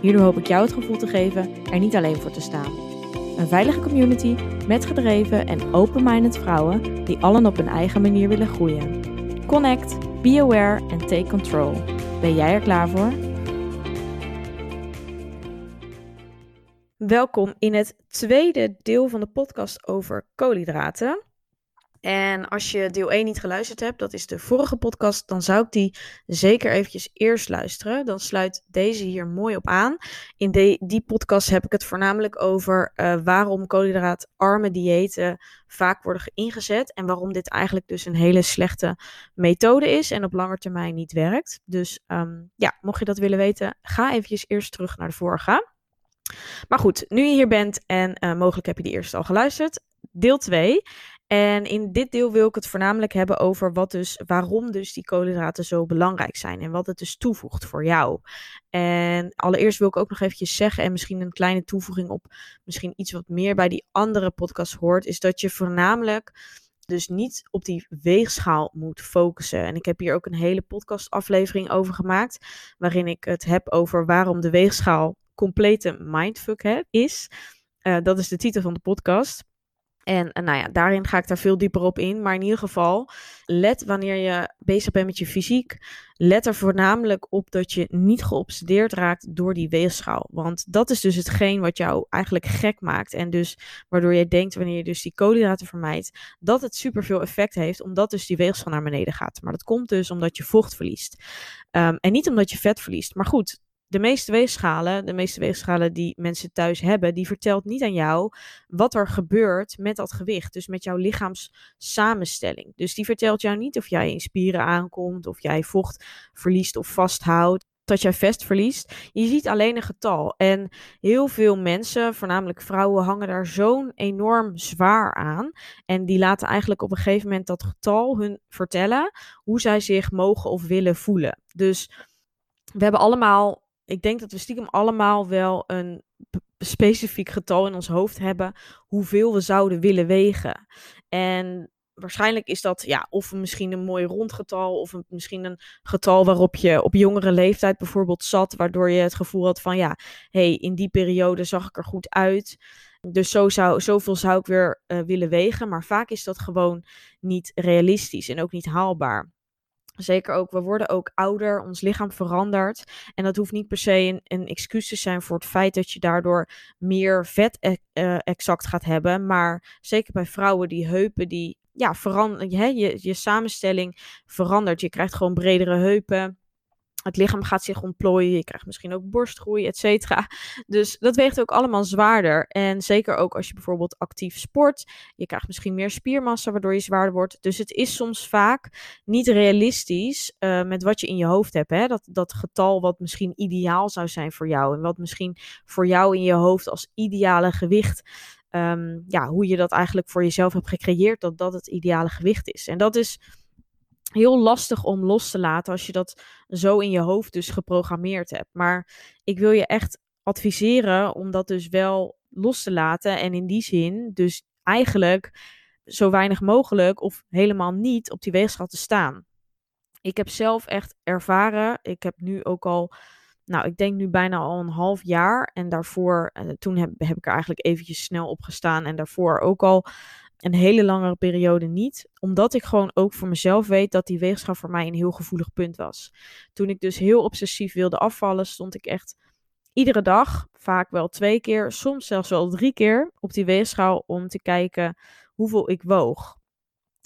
Hierdoor hoop ik jou het gevoel te geven er niet alleen voor te staan. Een veilige community met gedreven en open-minded vrouwen die allen op hun eigen manier willen groeien. Connect, be aware en take control. Ben jij er klaar voor? Welkom in het tweede deel van de podcast over koolhydraten. En als je deel 1 niet geluisterd hebt, dat is de vorige podcast, dan zou ik die zeker eventjes eerst luisteren. Dan sluit deze hier mooi op aan. In die podcast heb ik het voornamelijk over uh, waarom koolhydraatarme diëten vaak worden ingezet. En waarom dit eigenlijk dus een hele slechte methode is en op lange termijn niet werkt. Dus um, ja, mocht je dat willen weten, ga eventjes eerst terug naar de vorige. Maar goed, nu je hier bent en uh, mogelijk heb je die eerste al geluisterd. Deel 2. En in dit deel wil ik het voornamelijk hebben over wat dus, waarom dus die koolhydraten zo belangrijk zijn en wat het dus toevoegt voor jou. En allereerst wil ik ook nog eventjes zeggen, en misschien een kleine toevoeging op misschien iets wat meer bij die andere podcast hoort, is dat je voornamelijk dus niet op die weegschaal moet focussen. En ik heb hier ook een hele podcastaflevering over gemaakt, waarin ik het heb over waarom de weegschaal complete mindfuck is. Uh, dat is de titel van de podcast. En, en, nou ja, daarin ga ik daar veel dieper op in. Maar in ieder geval, let wanneer je bezig bent met je fysiek, let er voornamelijk op dat je niet geobsedeerd raakt door die weegschaal. Want dat is dus hetgeen wat jou eigenlijk gek maakt. En dus waardoor je denkt, wanneer je dus die koolhydraten vermijdt, dat het superveel effect heeft, omdat dus die weegschaal naar beneden gaat. Maar dat komt dus omdat je vocht verliest. Um, en niet omdat je vet verliest. Maar goed, de meeste weegschalen, de meeste weegschalen die mensen thuis hebben, die vertelt niet aan jou wat er gebeurt met dat gewicht. Dus met jouw lichaamssamenstelling. Dus die vertelt jou niet of jij in spieren aankomt, of jij vocht verliest of vasthoudt. Dat jij vest verliest. Je ziet alleen een getal. En heel veel mensen, voornamelijk vrouwen, hangen daar zo'n enorm zwaar aan. En die laten eigenlijk op een gegeven moment dat getal hun vertellen hoe zij zich mogen of willen voelen. Dus we hebben allemaal ik denk dat we stiekem allemaal wel een specifiek getal in ons hoofd hebben hoeveel we zouden willen wegen. En waarschijnlijk is dat ja, of misschien een mooi rond getal, of misschien een getal waarop je op jongere leeftijd bijvoorbeeld zat, waardoor je het gevoel had van ja, hey, in die periode zag ik er goed uit. Dus zo zou, zoveel zou ik weer uh, willen wegen. Maar vaak is dat gewoon niet realistisch en ook niet haalbaar. Zeker ook, we worden ook ouder, ons lichaam verandert. En dat hoeft niet per se een, een excuus te zijn voor het feit dat je daardoor meer vet e uh, exact gaat hebben. Maar zeker bij vrouwen, die heupen, die ja, veranderen, je, je, je samenstelling verandert. Je krijgt gewoon bredere heupen het lichaam gaat zich ontplooien. Je krijgt misschien ook borstgroei, et cetera. Dus dat weegt ook allemaal zwaarder. En zeker ook als je bijvoorbeeld actief sport. Je krijgt misschien meer spiermassa, waardoor je zwaarder wordt. Dus het is soms vaak niet realistisch uh, met wat je in je hoofd hebt. Hè? Dat, dat getal wat misschien ideaal zou zijn voor jou. En wat misschien voor jou in je hoofd als ideale gewicht. Um, ja, hoe je dat eigenlijk voor jezelf hebt gecreëerd. Dat dat het ideale gewicht is. En dat is heel lastig om los te laten als je dat zo in je hoofd dus geprogrammeerd hebt. Maar ik wil je echt adviseren om dat dus wel los te laten en in die zin dus eigenlijk zo weinig mogelijk of helemaal niet op die weegschaal te staan. Ik heb zelf echt ervaren, ik heb nu ook al, nou ik denk nu bijna al een half jaar en daarvoor, eh, toen heb, heb ik er eigenlijk eventjes snel op gestaan en daarvoor ook al een hele langere periode niet. Omdat ik gewoon ook voor mezelf weet dat die weegschaal voor mij een heel gevoelig punt was. Toen ik dus heel obsessief wilde afvallen, stond ik echt iedere dag, vaak wel twee keer, soms zelfs wel drie keer op die weegschaal om te kijken hoeveel ik woog.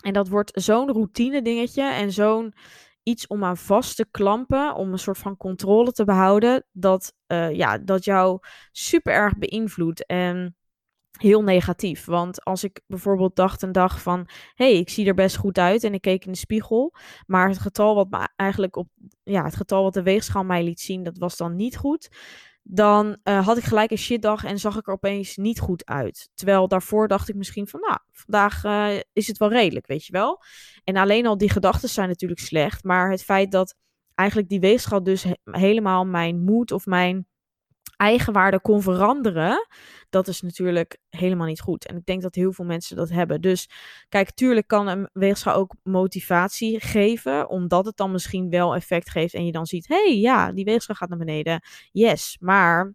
En dat wordt zo'n routine dingetje en zo'n iets om aan vast te klampen, om een soort van controle te behouden, dat, uh, ja, dat jou super erg beïnvloedt. En heel negatief. Want als ik bijvoorbeeld dacht een dag van, hey, ik zie er best goed uit en ik keek in de spiegel, maar het getal wat me eigenlijk op, ja, het getal wat de weegschaal mij liet zien, dat was dan niet goed. dan uh, had ik gelijk een shitdag en zag ik er opeens niet goed uit. Terwijl daarvoor dacht ik misschien van, nou, vandaag uh, is het wel redelijk, weet je wel. En alleen al die gedachten zijn natuurlijk slecht, maar het feit dat eigenlijk die weegschaal dus he helemaal mijn moed of mijn eigenwaarde kon veranderen, dat is natuurlijk helemaal niet goed. En ik denk dat heel veel mensen dat hebben. Dus kijk, tuurlijk kan een weegschaal ook motivatie geven, omdat het dan misschien wel effect geeft en je dan ziet, hey, ja, die weegschaal gaat naar beneden. Yes, maar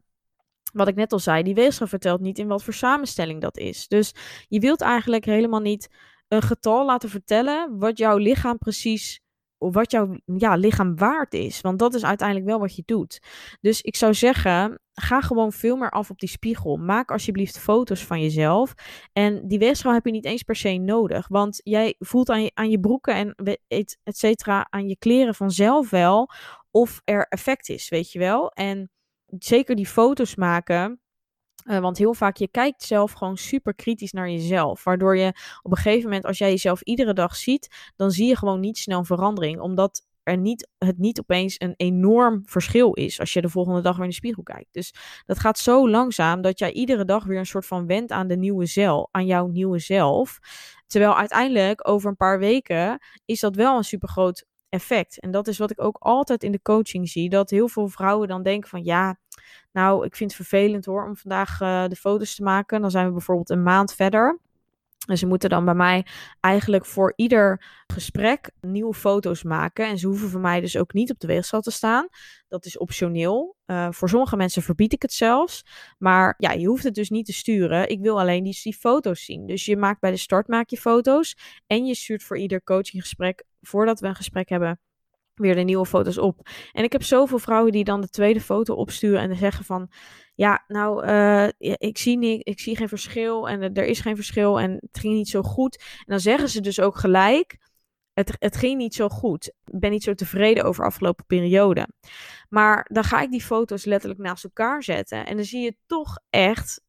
wat ik net al zei, die weegschaal vertelt niet in wat voor samenstelling dat is. Dus je wilt eigenlijk helemaal niet een getal laten vertellen wat jouw lichaam precies wat jouw ja, lichaam waard is. Want dat is uiteindelijk wel wat je doet. Dus ik zou zeggen, ga gewoon veel meer af op die spiegel. Maak alsjeblieft foto's van jezelf. En die weegschaal heb je niet eens per se nodig. Want jij voelt aan je, broeken en et, et cetera, aan je kleren vanzelf wel of er effect is, weet je wel. En zeker die foto's maken uh, want heel vaak, je kijkt zelf gewoon super kritisch naar jezelf. Waardoor je op een gegeven moment, als jij jezelf iedere dag ziet, dan zie je gewoon niet snel verandering. Omdat er niet, het niet opeens een enorm verschil is als je de volgende dag weer in de spiegel kijkt. Dus dat gaat zo langzaam dat jij iedere dag weer een soort van wendt aan de nieuwe zelf, aan jouw nieuwe zelf. Terwijl uiteindelijk over een paar weken is dat wel een super groot effect. En dat is wat ik ook altijd in de coaching zie. Dat heel veel vrouwen dan denken van ja, nou, ik vind het vervelend hoor om vandaag uh, de foto's te maken. Dan zijn we bijvoorbeeld een maand verder. En ze moeten dan bij mij eigenlijk voor ieder gesprek nieuwe foto's maken. En ze hoeven voor mij dus ook niet op de weegschaal te staan. Dat is optioneel. Uh, voor sommige mensen verbied ik het zelfs. Maar ja, je hoeft het dus niet te sturen. Ik wil alleen die, die foto's zien. Dus je maakt bij de start maak je foto's. En je stuurt voor ieder coachinggesprek, voordat we een gesprek hebben, weer de nieuwe foto's op. En ik heb zoveel vrouwen die dan de tweede foto opsturen en zeggen van... Ja, nou, uh, ik, zie niet, ik zie geen verschil en er is geen verschil en het ging niet zo goed. En dan zeggen ze dus ook gelijk, het, het ging niet zo goed. Ik ben niet zo tevreden over afgelopen periode. Maar dan ga ik die foto's letterlijk naast elkaar zetten. En dan zie je toch echt,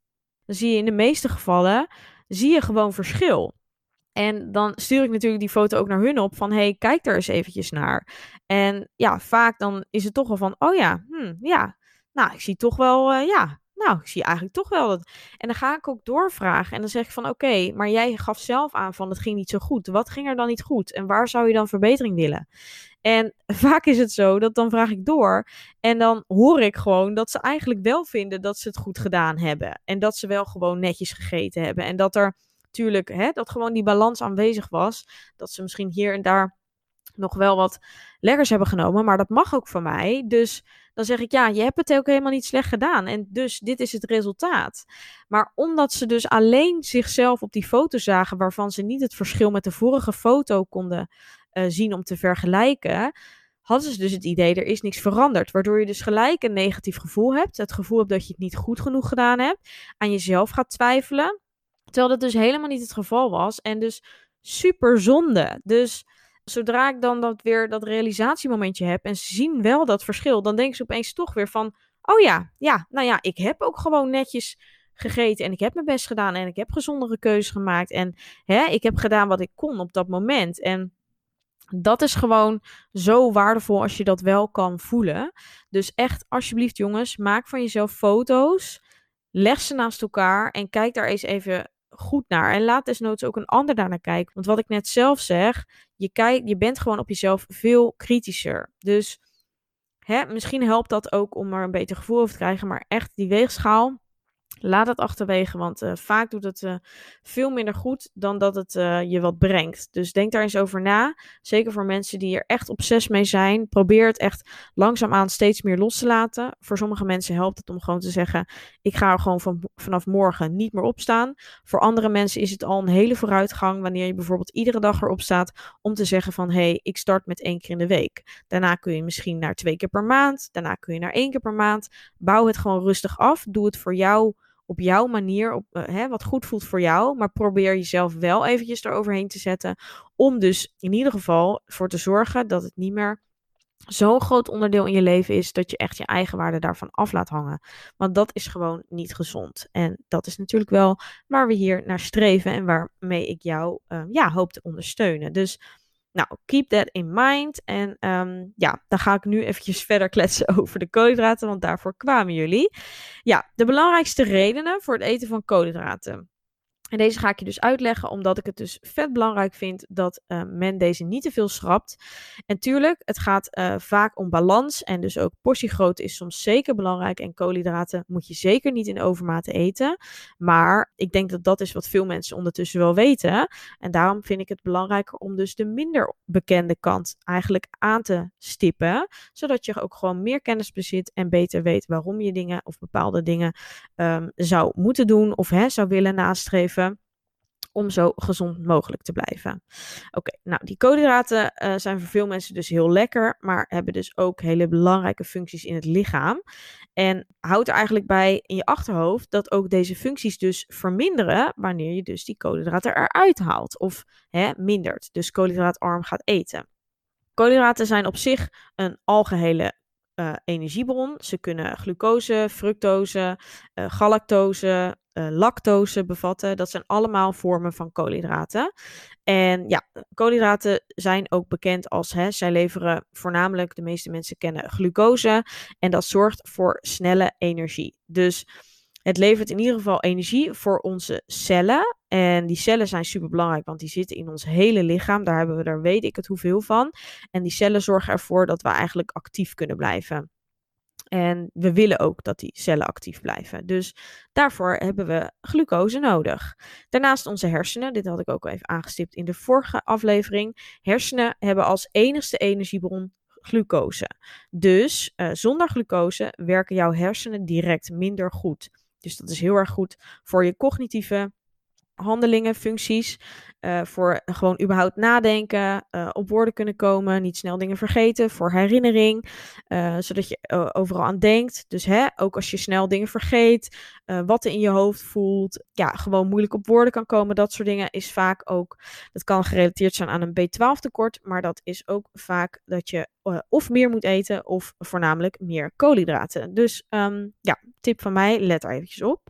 dan zie je in de meeste gevallen, zie je gewoon verschil. En dan stuur ik natuurlijk die foto ook naar hun op van hey, kijk er eens eventjes naar. En ja, vaak dan is het toch wel van, oh ja, hmm, ja, nou, ik zie toch wel, uh, ja, nou, ik zie eigenlijk toch wel dat. En dan ga ik ook doorvragen en dan zeg ik van, oké, maar jij gaf zelf aan van het ging niet zo goed. Wat ging er dan niet goed? En waar zou je dan verbetering willen? En vaak is het zo dat dan vraag ik door en dan hoor ik gewoon dat ze eigenlijk wel vinden dat ze het goed gedaan hebben. En dat ze wel gewoon netjes gegeten hebben. En dat er natuurlijk, hè, dat gewoon die balans aanwezig was. Dat ze misschien hier en daar nog wel wat lekkers hebben genomen, maar dat mag ook van mij. Dus dan zeg ik, ja, je hebt het ook helemaal niet slecht gedaan. En dus dit is het resultaat. Maar omdat ze dus alleen zichzelf op die foto zagen, waarvan ze niet het verschil met de vorige foto konden uh, zien om te vergelijken, hadden ze dus het idee, er is niks veranderd. Waardoor je dus gelijk een negatief gevoel hebt. Het gevoel hebt dat je het niet goed genoeg gedaan hebt. Aan jezelf gaat twijfelen. Terwijl dat dus helemaal niet het geval was. En dus super zonde. Dus zodra ik dan dat weer dat realisatiemomentje heb en ze zien wel dat verschil, dan denken ze opeens toch weer van: oh ja, ja, nou ja, ik heb ook gewoon netjes gegeten en ik heb mijn best gedaan en ik heb gezondere keuzes gemaakt en hè, ik heb gedaan wat ik kon op dat moment. En dat is gewoon zo waardevol als je dat wel kan voelen. Dus echt, alsjeblieft, jongens, maak van jezelf foto's. Leg ze naast elkaar en kijk daar eens even goed naar. En laat desnoods ook een ander daarnaar kijken. Want wat ik net zelf zeg, je, kijk, je bent gewoon op jezelf veel kritischer. Dus hè, misschien helpt dat ook om er een beter gevoel over te krijgen. Maar echt die weegschaal, Laat het achterwege, want uh, vaak doet het uh, veel minder goed dan dat het uh, je wat brengt. Dus denk daar eens over na. Zeker voor mensen die er echt obsess mee zijn. Probeer het echt langzaamaan steeds meer los te laten. Voor sommige mensen helpt het om gewoon te zeggen: Ik ga gewoon van, vanaf morgen niet meer opstaan. Voor andere mensen is het al een hele vooruitgang wanneer je bijvoorbeeld iedere dag erop staat om te zeggen: van hé, hey, ik start met één keer in de week. Daarna kun je misschien naar twee keer per maand. Daarna kun je naar één keer per maand. Bouw het gewoon rustig af. Doe het voor jou op jouw manier, op, uh, hè, wat goed voelt voor jou. Maar probeer jezelf wel eventjes eroverheen te zetten. Om dus in ieder geval voor te zorgen dat het niet meer zo'n groot onderdeel in je leven is dat je echt je eigen waarde daarvan af laat hangen. Want dat is gewoon niet gezond. En dat is natuurlijk wel waar we hier naar streven en waarmee ik jou uh, ja, hoop te ondersteunen. Dus Nou, keep that in mind. En ehm, ja, dan ga ik nu eventjes verder kletsen over de koolhydraten, want daarvoor kwamen jullie. Ja, de belangrijkste redenen voor het eten van koolhydraten. En deze ga ik je dus uitleggen, omdat ik het dus vet belangrijk vind dat uh, men deze niet te veel schrapt. En tuurlijk, het gaat uh, vaak om balans en dus ook portiegrootte is soms zeker belangrijk. En koolhydraten moet je zeker niet in overmaat eten. Maar ik denk dat dat is wat veel mensen ondertussen wel weten. En daarom vind ik het belangrijker om dus de minder bekende kant eigenlijk aan te stippen. Zodat je ook gewoon meer kennis bezit en beter weet waarom je dingen of bepaalde dingen um, zou moeten doen of hè, zou willen nastreven om zo gezond mogelijk te blijven. Oké, nou die koolhydraten uh, zijn voor veel mensen dus heel lekker, maar hebben dus ook hele belangrijke functies in het lichaam. En houd er eigenlijk bij in je achterhoofd dat ook deze functies dus verminderen wanneer je dus die koolhydraten eruit haalt of hè, mindert, dus koolhydraatarm gaat eten. Koolhydraten zijn op zich een algehele uh, energiebron. Ze kunnen glucose, fructose, uh, galactose, uh, lactose bevatten. Dat zijn allemaal vormen van koolhydraten. En ja, koolhydraten zijn ook bekend als, hè, zij leveren voornamelijk, de meeste mensen kennen glucose. En dat zorgt voor snelle energie. Dus het levert in ieder geval energie voor onze cellen. En die cellen zijn super belangrijk, want die zitten in ons hele lichaam. Daar hebben we er weet ik het hoeveel van. En die cellen zorgen ervoor dat we eigenlijk actief kunnen blijven. En we willen ook dat die cellen actief blijven. Dus daarvoor hebben we glucose nodig. Daarnaast onze hersenen, dit had ik ook al even aangestipt in de vorige aflevering. Hersenen hebben als enigste energiebron glucose. Dus uh, zonder glucose werken jouw hersenen direct minder goed. Dus dat is heel erg goed voor je cognitieve handelingen, functies. Uh, voor gewoon überhaupt nadenken, uh, op woorden kunnen komen, niet snel dingen vergeten, voor herinnering, uh, zodat je overal aan denkt. Dus hè, ook als je snel dingen vergeet, wat er in je hoofd voelt, ja, gewoon moeilijk op woorden kan komen, dat soort dingen is vaak ook, dat kan gerelateerd zijn aan een B12 tekort, maar dat is ook vaak dat je of meer moet eten of voornamelijk meer koolhydraten. Dus um, ja, tip van mij, let er eventjes op.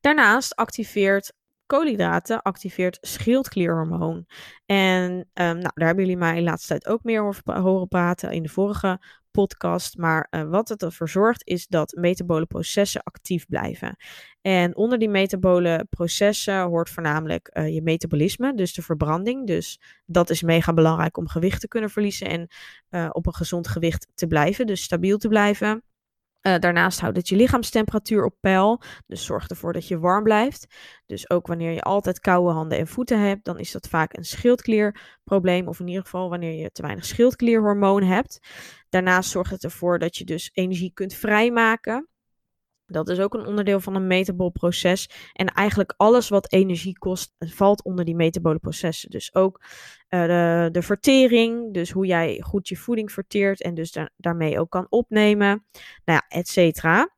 Daarnaast activeert koolhydraten activeert schildklierhormoon. En um, nou, daar hebben jullie mij de laatste tijd ook meer over horen praten in de vorige podcast. Maar uh, wat het ervoor zorgt is dat metabole processen actief blijven. En onder die metabole processen hoort voornamelijk uh, je metabolisme, dus de verbranding. Dus dat is mega belangrijk om gewicht te kunnen verliezen en uh, op een gezond gewicht te blijven, dus stabiel te blijven. Uh, daarnaast houdt het je lichaamstemperatuur op peil. Dus zorg ervoor dat je warm blijft. Dus ook wanneer je altijd koude handen en voeten hebt, dan is dat vaak een schildklierprobleem. Of in ieder geval wanneer je te weinig schildklierhormoon hebt. Daarnaast zorgt het ervoor dat je dus energie kunt vrijmaken. Dat is ook een onderdeel van een metabol proces. En eigenlijk alles wat energie kost, valt onder die metabole processen. Dus ook uh, de, de vertering, dus hoe jij goed je voeding verteert en dus da daarmee ook kan opnemen, nou ja, et cetera.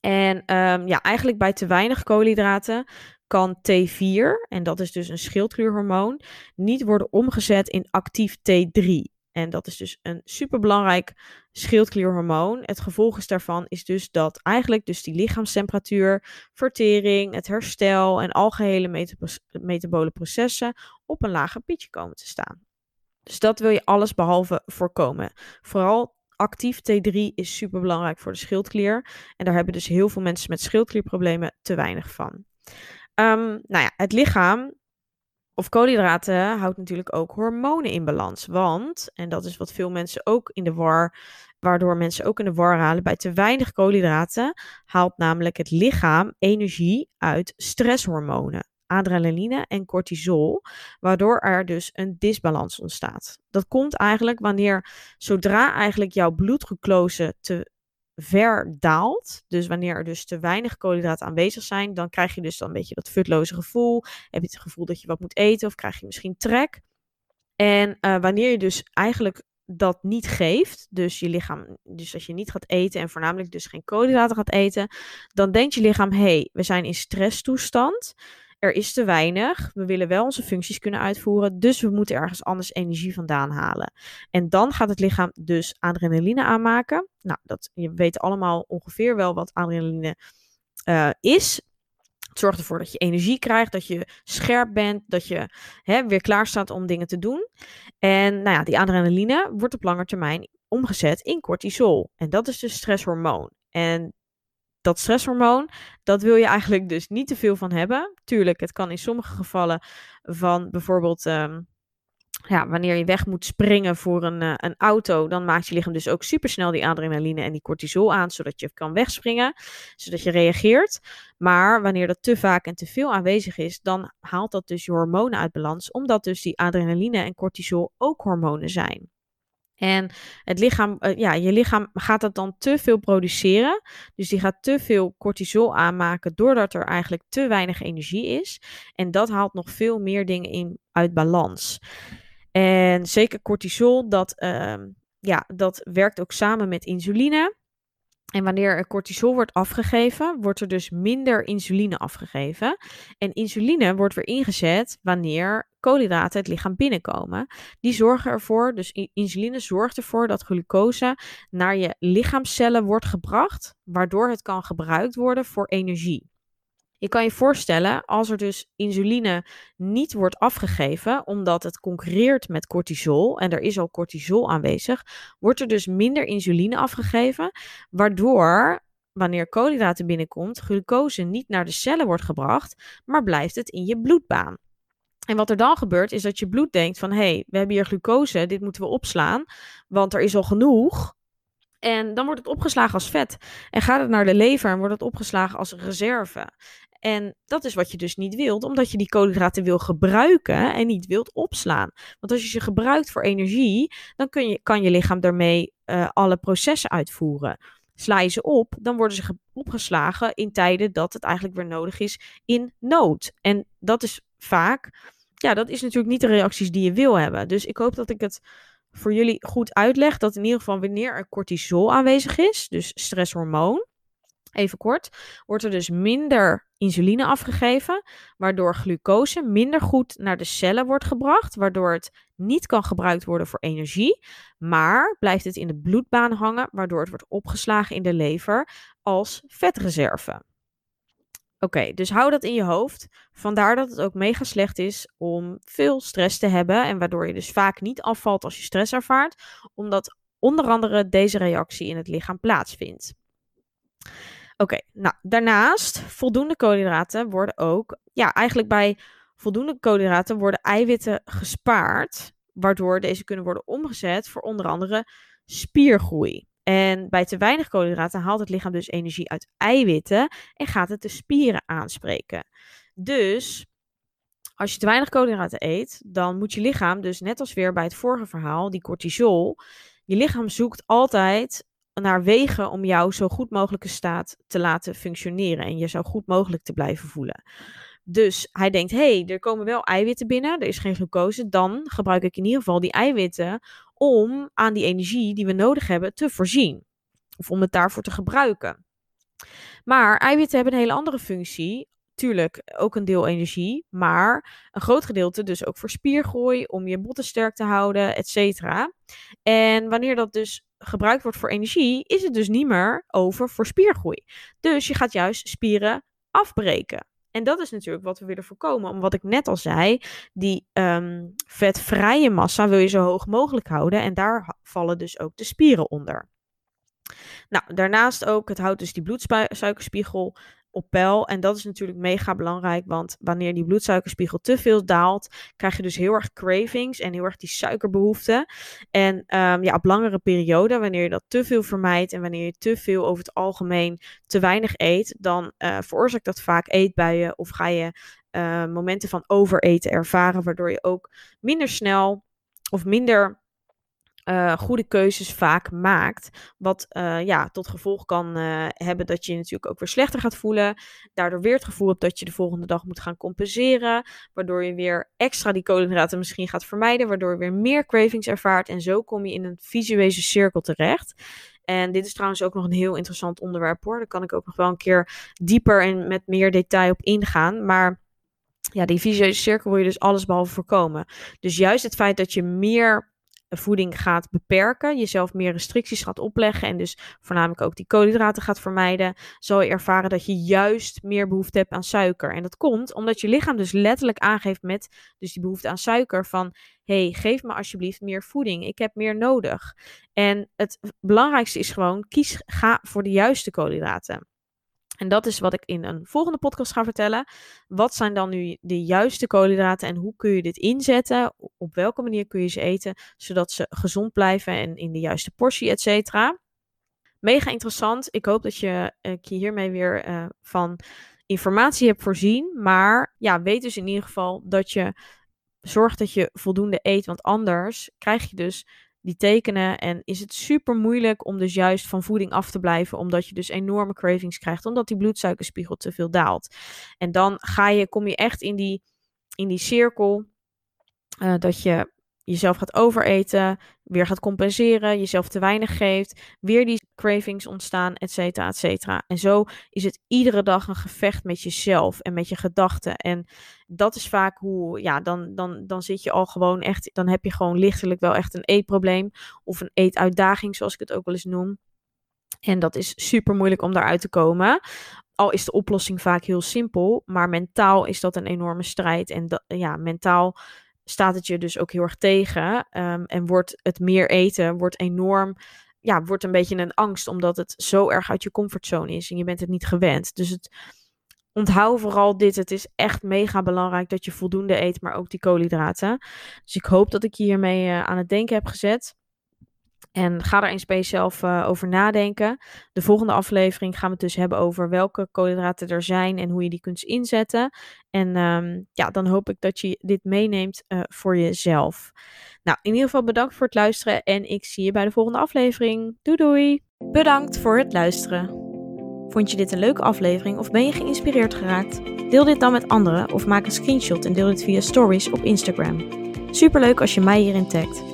En um, ja, eigenlijk bij te weinig koolhydraten kan T4, en dat is dus een schildklierhormoon, niet worden omgezet in actief T3. En dat is dus een superbelangrijk schildklierhormoon. Het gevolg is daarvan is dus dat eigenlijk dus die lichaamstemperatuur, vertering, het herstel en algehele metabole processen op een lager pitje komen te staan. Dus dat wil je alles behalve voorkomen. Vooral actief T3 is superbelangrijk voor de schildklier. En daar hebben dus heel veel mensen met schildklierproblemen te weinig van. Um, nou ja, het lichaam of koolhydraten houdt natuurlijk ook hormonen in balans. Want, en dat is wat veel mensen ook in de war, waardoor mensen ook in de war halen, bij te weinig koolhydraten haalt namelijk het lichaam energie uit stresshormonen, adrenaline en cortisol, waardoor er dus een disbalans ontstaat. Dat komt eigenlijk wanneer, zodra eigenlijk jouw bloedglucose te ver daalt. Dus wanneer er dus te weinig koolhydraten aanwezig zijn, dan krijg je dus dan een beetje dat futloze gevoel. Heb je het gevoel dat je wat moet eten of krijg je misschien trek. En uh, wanneer je dus eigenlijk dat niet geeft, dus je lichaam, dus als je niet gaat eten en voornamelijk dus geen koolhydraten gaat eten, dan denkt je lichaam, hé, hey, we zijn in stresstoestand er is te weinig. We willen wel onze functies kunnen uitvoeren, dus we moeten ergens anders energie vandaan halen. En dan gaat het lichaam dus adrenaline aanmaken. Nou, dat, je weet allemaal ongeveer wel wat adrenaline uh, is. Het zorgt ervoor dat je energie krijgt, dat je scherp bent, dat je hè, weer klaar staat om dingen te doen. En nou ja, die adrenaline wordt op lange termijn omgezet in cortisol. En dat is dus stresshormoon. En dat stresshormoon, dat wil je eigenlijk dus niet te veel van hebben. Tuurlijk, het kan in sommige gevallen van bijvoorbeeld ehm, ja, wanneer je weg moet springen voor een, uh, een auto, dan maakt je lichaam dus ook supersnel die adrenaline en die cortisol aan, zodat je kan wegspringen, zodat je reageert. Maar wanneer dat te vaak en te veel aanwezig is, dan haalt dat dus je hormonen uit balans, omdat dus die adrenaline en cortisol ook hormonen zijn. En het lichaam, uh, ja, je lichaam gaat dat dan te veel produceren. Dus die gaat te veel cortisol aanmaken, doordat er eigenlijk te weinig energie is. En dat haalt nog veel meer dingen in uit balans. En zeker cortisol, dat, uh, ja, dat werkt ook samen met insuline. En wanneer er cortisol wordt afgegeven, wordt er dus minder insuline afgegeven. En insuline wordt weer ingezet wanneer koolhydraten het lichaam binnenkomen. Die zorgen ervoor, dus insuline zorgt ervoor dat glucose naar je lichaamcellen wordt gebracht, waardoor het kan gebruikt worden voor energie. Je kan je voorstellen, als er dus insuline niet wordt afgegeven, omdat het concurreert met cortisol en er is al cortisol aanwezig, wordt er dus minder insuline afgegeven, waardoor wanneer koolhydraten binnenkomt, glucose niet naar de cellen wordt gebracht, maar blijft het in je bloedbaan. En wat er dan gebeurt, is dat je bloed denkt van, hé, hey, we hebben hier glucose, dit moeten we opslaan, want er is al genoeg. En dan wordt het opgeslagen als vet. En gaat het naar de lever en wordt het opgeslagen als reserve. En dat is wat je dus niet wilt, omdat je die koolhydraten wil gebruiken en niet wilt opslaan. Want als je ze gebruikt voor energie, dan kun je, kan je lichaam daarmee uh, alle processen uitvoeren. Sla je ze op, dan worden ze opgeslagen in tijden dat het eigenlijk weer nodig is in nood. En dat is vaak, ja, dat is natuurlijk niet de reacties die je wil hebben. Dus ik hoop dat ik het voor jullie goed uitleg. Dat in ieder geval wanneer er cortisol aanwezig is, dus stresshormoon, even kort, wordt er dus minder insuline afgegeven, waardoor glucose minder goed naar de cellen wordt gebracht, waardoor het niet kan gebruikt worden voor energie, maar blijft het in de bloedbaan hangen, waardoor het wordt opgeslagen in de lever als vetreserve. Oké, dus hou dat in je hoofd. Vandaar dat het ook mega slecht is om veel stress te hebben en waardoor je dus vaak niet afvalt als je stress ervaart, omdat onder andere deze reactie in het lichaam plaatsvindt. Oké, nou daarnaast, voldoende koolhydraten worden ook, ja, eigenlijk bij voldoende koolhydraten worden eiwitten gespaard, waardoor deze kunnen worden omgezet voor onder andere spiergroei. En bij te weinig koolhydraten haalt het lichaam dus energie uit eiwitten en gaat het de spieren aanspreken. Dus als je te weinig koolhydraten eet, dan moet je lichaam dus net als weer bij het vorige verhaal, die cortisol, je lichaam zoekt altijd naar wegen om jou zo goed mogelijke staat te laten functioneren en je zo goed mogelijk te blijven voelen. Dus hij denkt, hé, hey, er komen wel eiwitten binnen, er is geen glucose, dan gebruik ik in ieder geval die eiwitten om aan die energie die we nodig hebben te voorzien. Of om het daarvoor te gebruiken. Maar eiwitten hebben een hele andere functie. Tuurlijk, ook een deel energie, maar een groot gedeelte dus ook voor spiergroei, om je botten sterk te houden, et cetera. En wanneer dat dus gebruikt wordt voor energie, is het dus niet meer over voor spiergroei. Dus je gaat juist spieren afbreken. En dat is natuurlijk wat we willen voorkomen. Om wat ik net al zei, die um, vetvrije massa wil je zo hoog mogelijk houden. En daar vallen dus ook de spieren onder. Nou, daarnaast ook, het houdt dus die bloedsuikerspiegel op. En dat is natuurlijk mega belangrijk, want wanneer die bloedsuikerspiegel te veel daalt, krijg je dus heel erg cravings en heel erg die suikerbehoefte. En um, ja, op langere periode, wanneer je dat te veel vermijdt en wanneer je te veel over het algemeen te weinig eet, dan uh, veroorzaakt dat vaak eetbuien of ga je uh, momenten van overeten ervaren, waardoor je ook minder snel of minder uh, goede keuzes vaak maakt. Wat uh, ja, tot gevolg kan uh, hebben dat je je natuurlijk ook weer slechter gaat voelen. Daardoor weer het gevoel hebt dat je de volgende dag moet gaan compenseren. Waardoor je weer extra die koolhydraten misschien gaat vermijden. Waardoor je weer meer cravings ervaart. En zo kom je in een visueuze cirkel terecht. En dit is trouwens ook nog een heel interessant onderwerp hoor. Daar kan ik ook nog wel een keer dieper en met meer detail op ingaan. Maar ja, die visueuze cirkel wil je dus alles behalve voorkomen. Dus juist het feit dat je meer voeding gaat beperken, jezelf meer restricties gaat opleggen en dus voornamelijk ook die koolhydraten gaat vermijden, zal je ervaren dat je juist meer behoefte hebt aan suiker. En dat komt omdat je lichaam dus letterlijk aangeeft met dus die behoefte aan suiker van hey, geef me alsjeblieft meer voeding. Ik heb meer nodig. En het belangrijkste is gewoon kies ga voor de juiste koolhydraten. En dat is wat ik in een volgende podcast ga vertellen. Wat zijn dan nu de juiste koolhydraten en hoe kun je dit inzetten? Op welke manier kun je ze eten, zodat ze gezond blijven en in de juiste portie, et cetera. Mega interessant. Ik hoop dat je, ik je hiermee weer uh, van informatie hebt voorzien. Maar ja, weet dus in ieder geval dat je zorgt dat je voldoende eet. Want anders krijg je dus die tekenen. En is het super moeilijk om dus juist van voeding af te blijven. Omdat je dus enorme cravings krijgt. Omdat die bloedsuikerspiegel te veel daalt. En dan ga je, kom je echt in die, in die cirkel. Uh, dat je jezelf gaat overeten, weer gaat compenseren, jezelf te weinig geeft, weer die cravings ontstaan, et cetera, et cetera. En zo is het iedere dag een gevecht met jezelf en met je gedachten. En dat is vaak hoe, ja, dan, dan, dan zit je al gewoon echt, dan heb je gewoon lichtelijk wel echt een eetprobleem of een eetuitdaging, zoals ik het ook wel eens noem. En dat is super moeilijk om daaruit te komen. Al is de oplossing vaak heel simpel, maar mentaal is dat een enorme strijd. En dat, ja, mentaal staat het je dus ook heel erg tegen. Ehm, en wordt het meer eten, wordt enorm, ja, wordt een beetje een angst, omdat het zo erg uit je comfortzone is en je bent het niet gewend. Dus het, onthoud vooral dit. Het is echt mega belangrijk dat je voldoende eet, maar ook die koolhydraten. Dus ik hoop dat ik je hiermee uh, aan het denken heb gezet. En ga daar eens bij jezelf uh, over nadenken. De volgende aflevering gaan we het dus hebben over welke koolhydraten er zijn en hoe je die kunt inzetten. En um, ja, dan hoop ik dat je dit meeneemt uh, voor jezelf. Nou, in ieder geval bedankt voor het luisteren en ik zie je bij de volgende aflevering. Doei doei! Bedankt voor het luisteren. Vond je dit een leuke aflevering of ben je geïnspireerd geraakt? Deel dit dan met anderen of maak een screenshot en deel dit via stories op Instagram. Superleuk als je mij hierin tagt.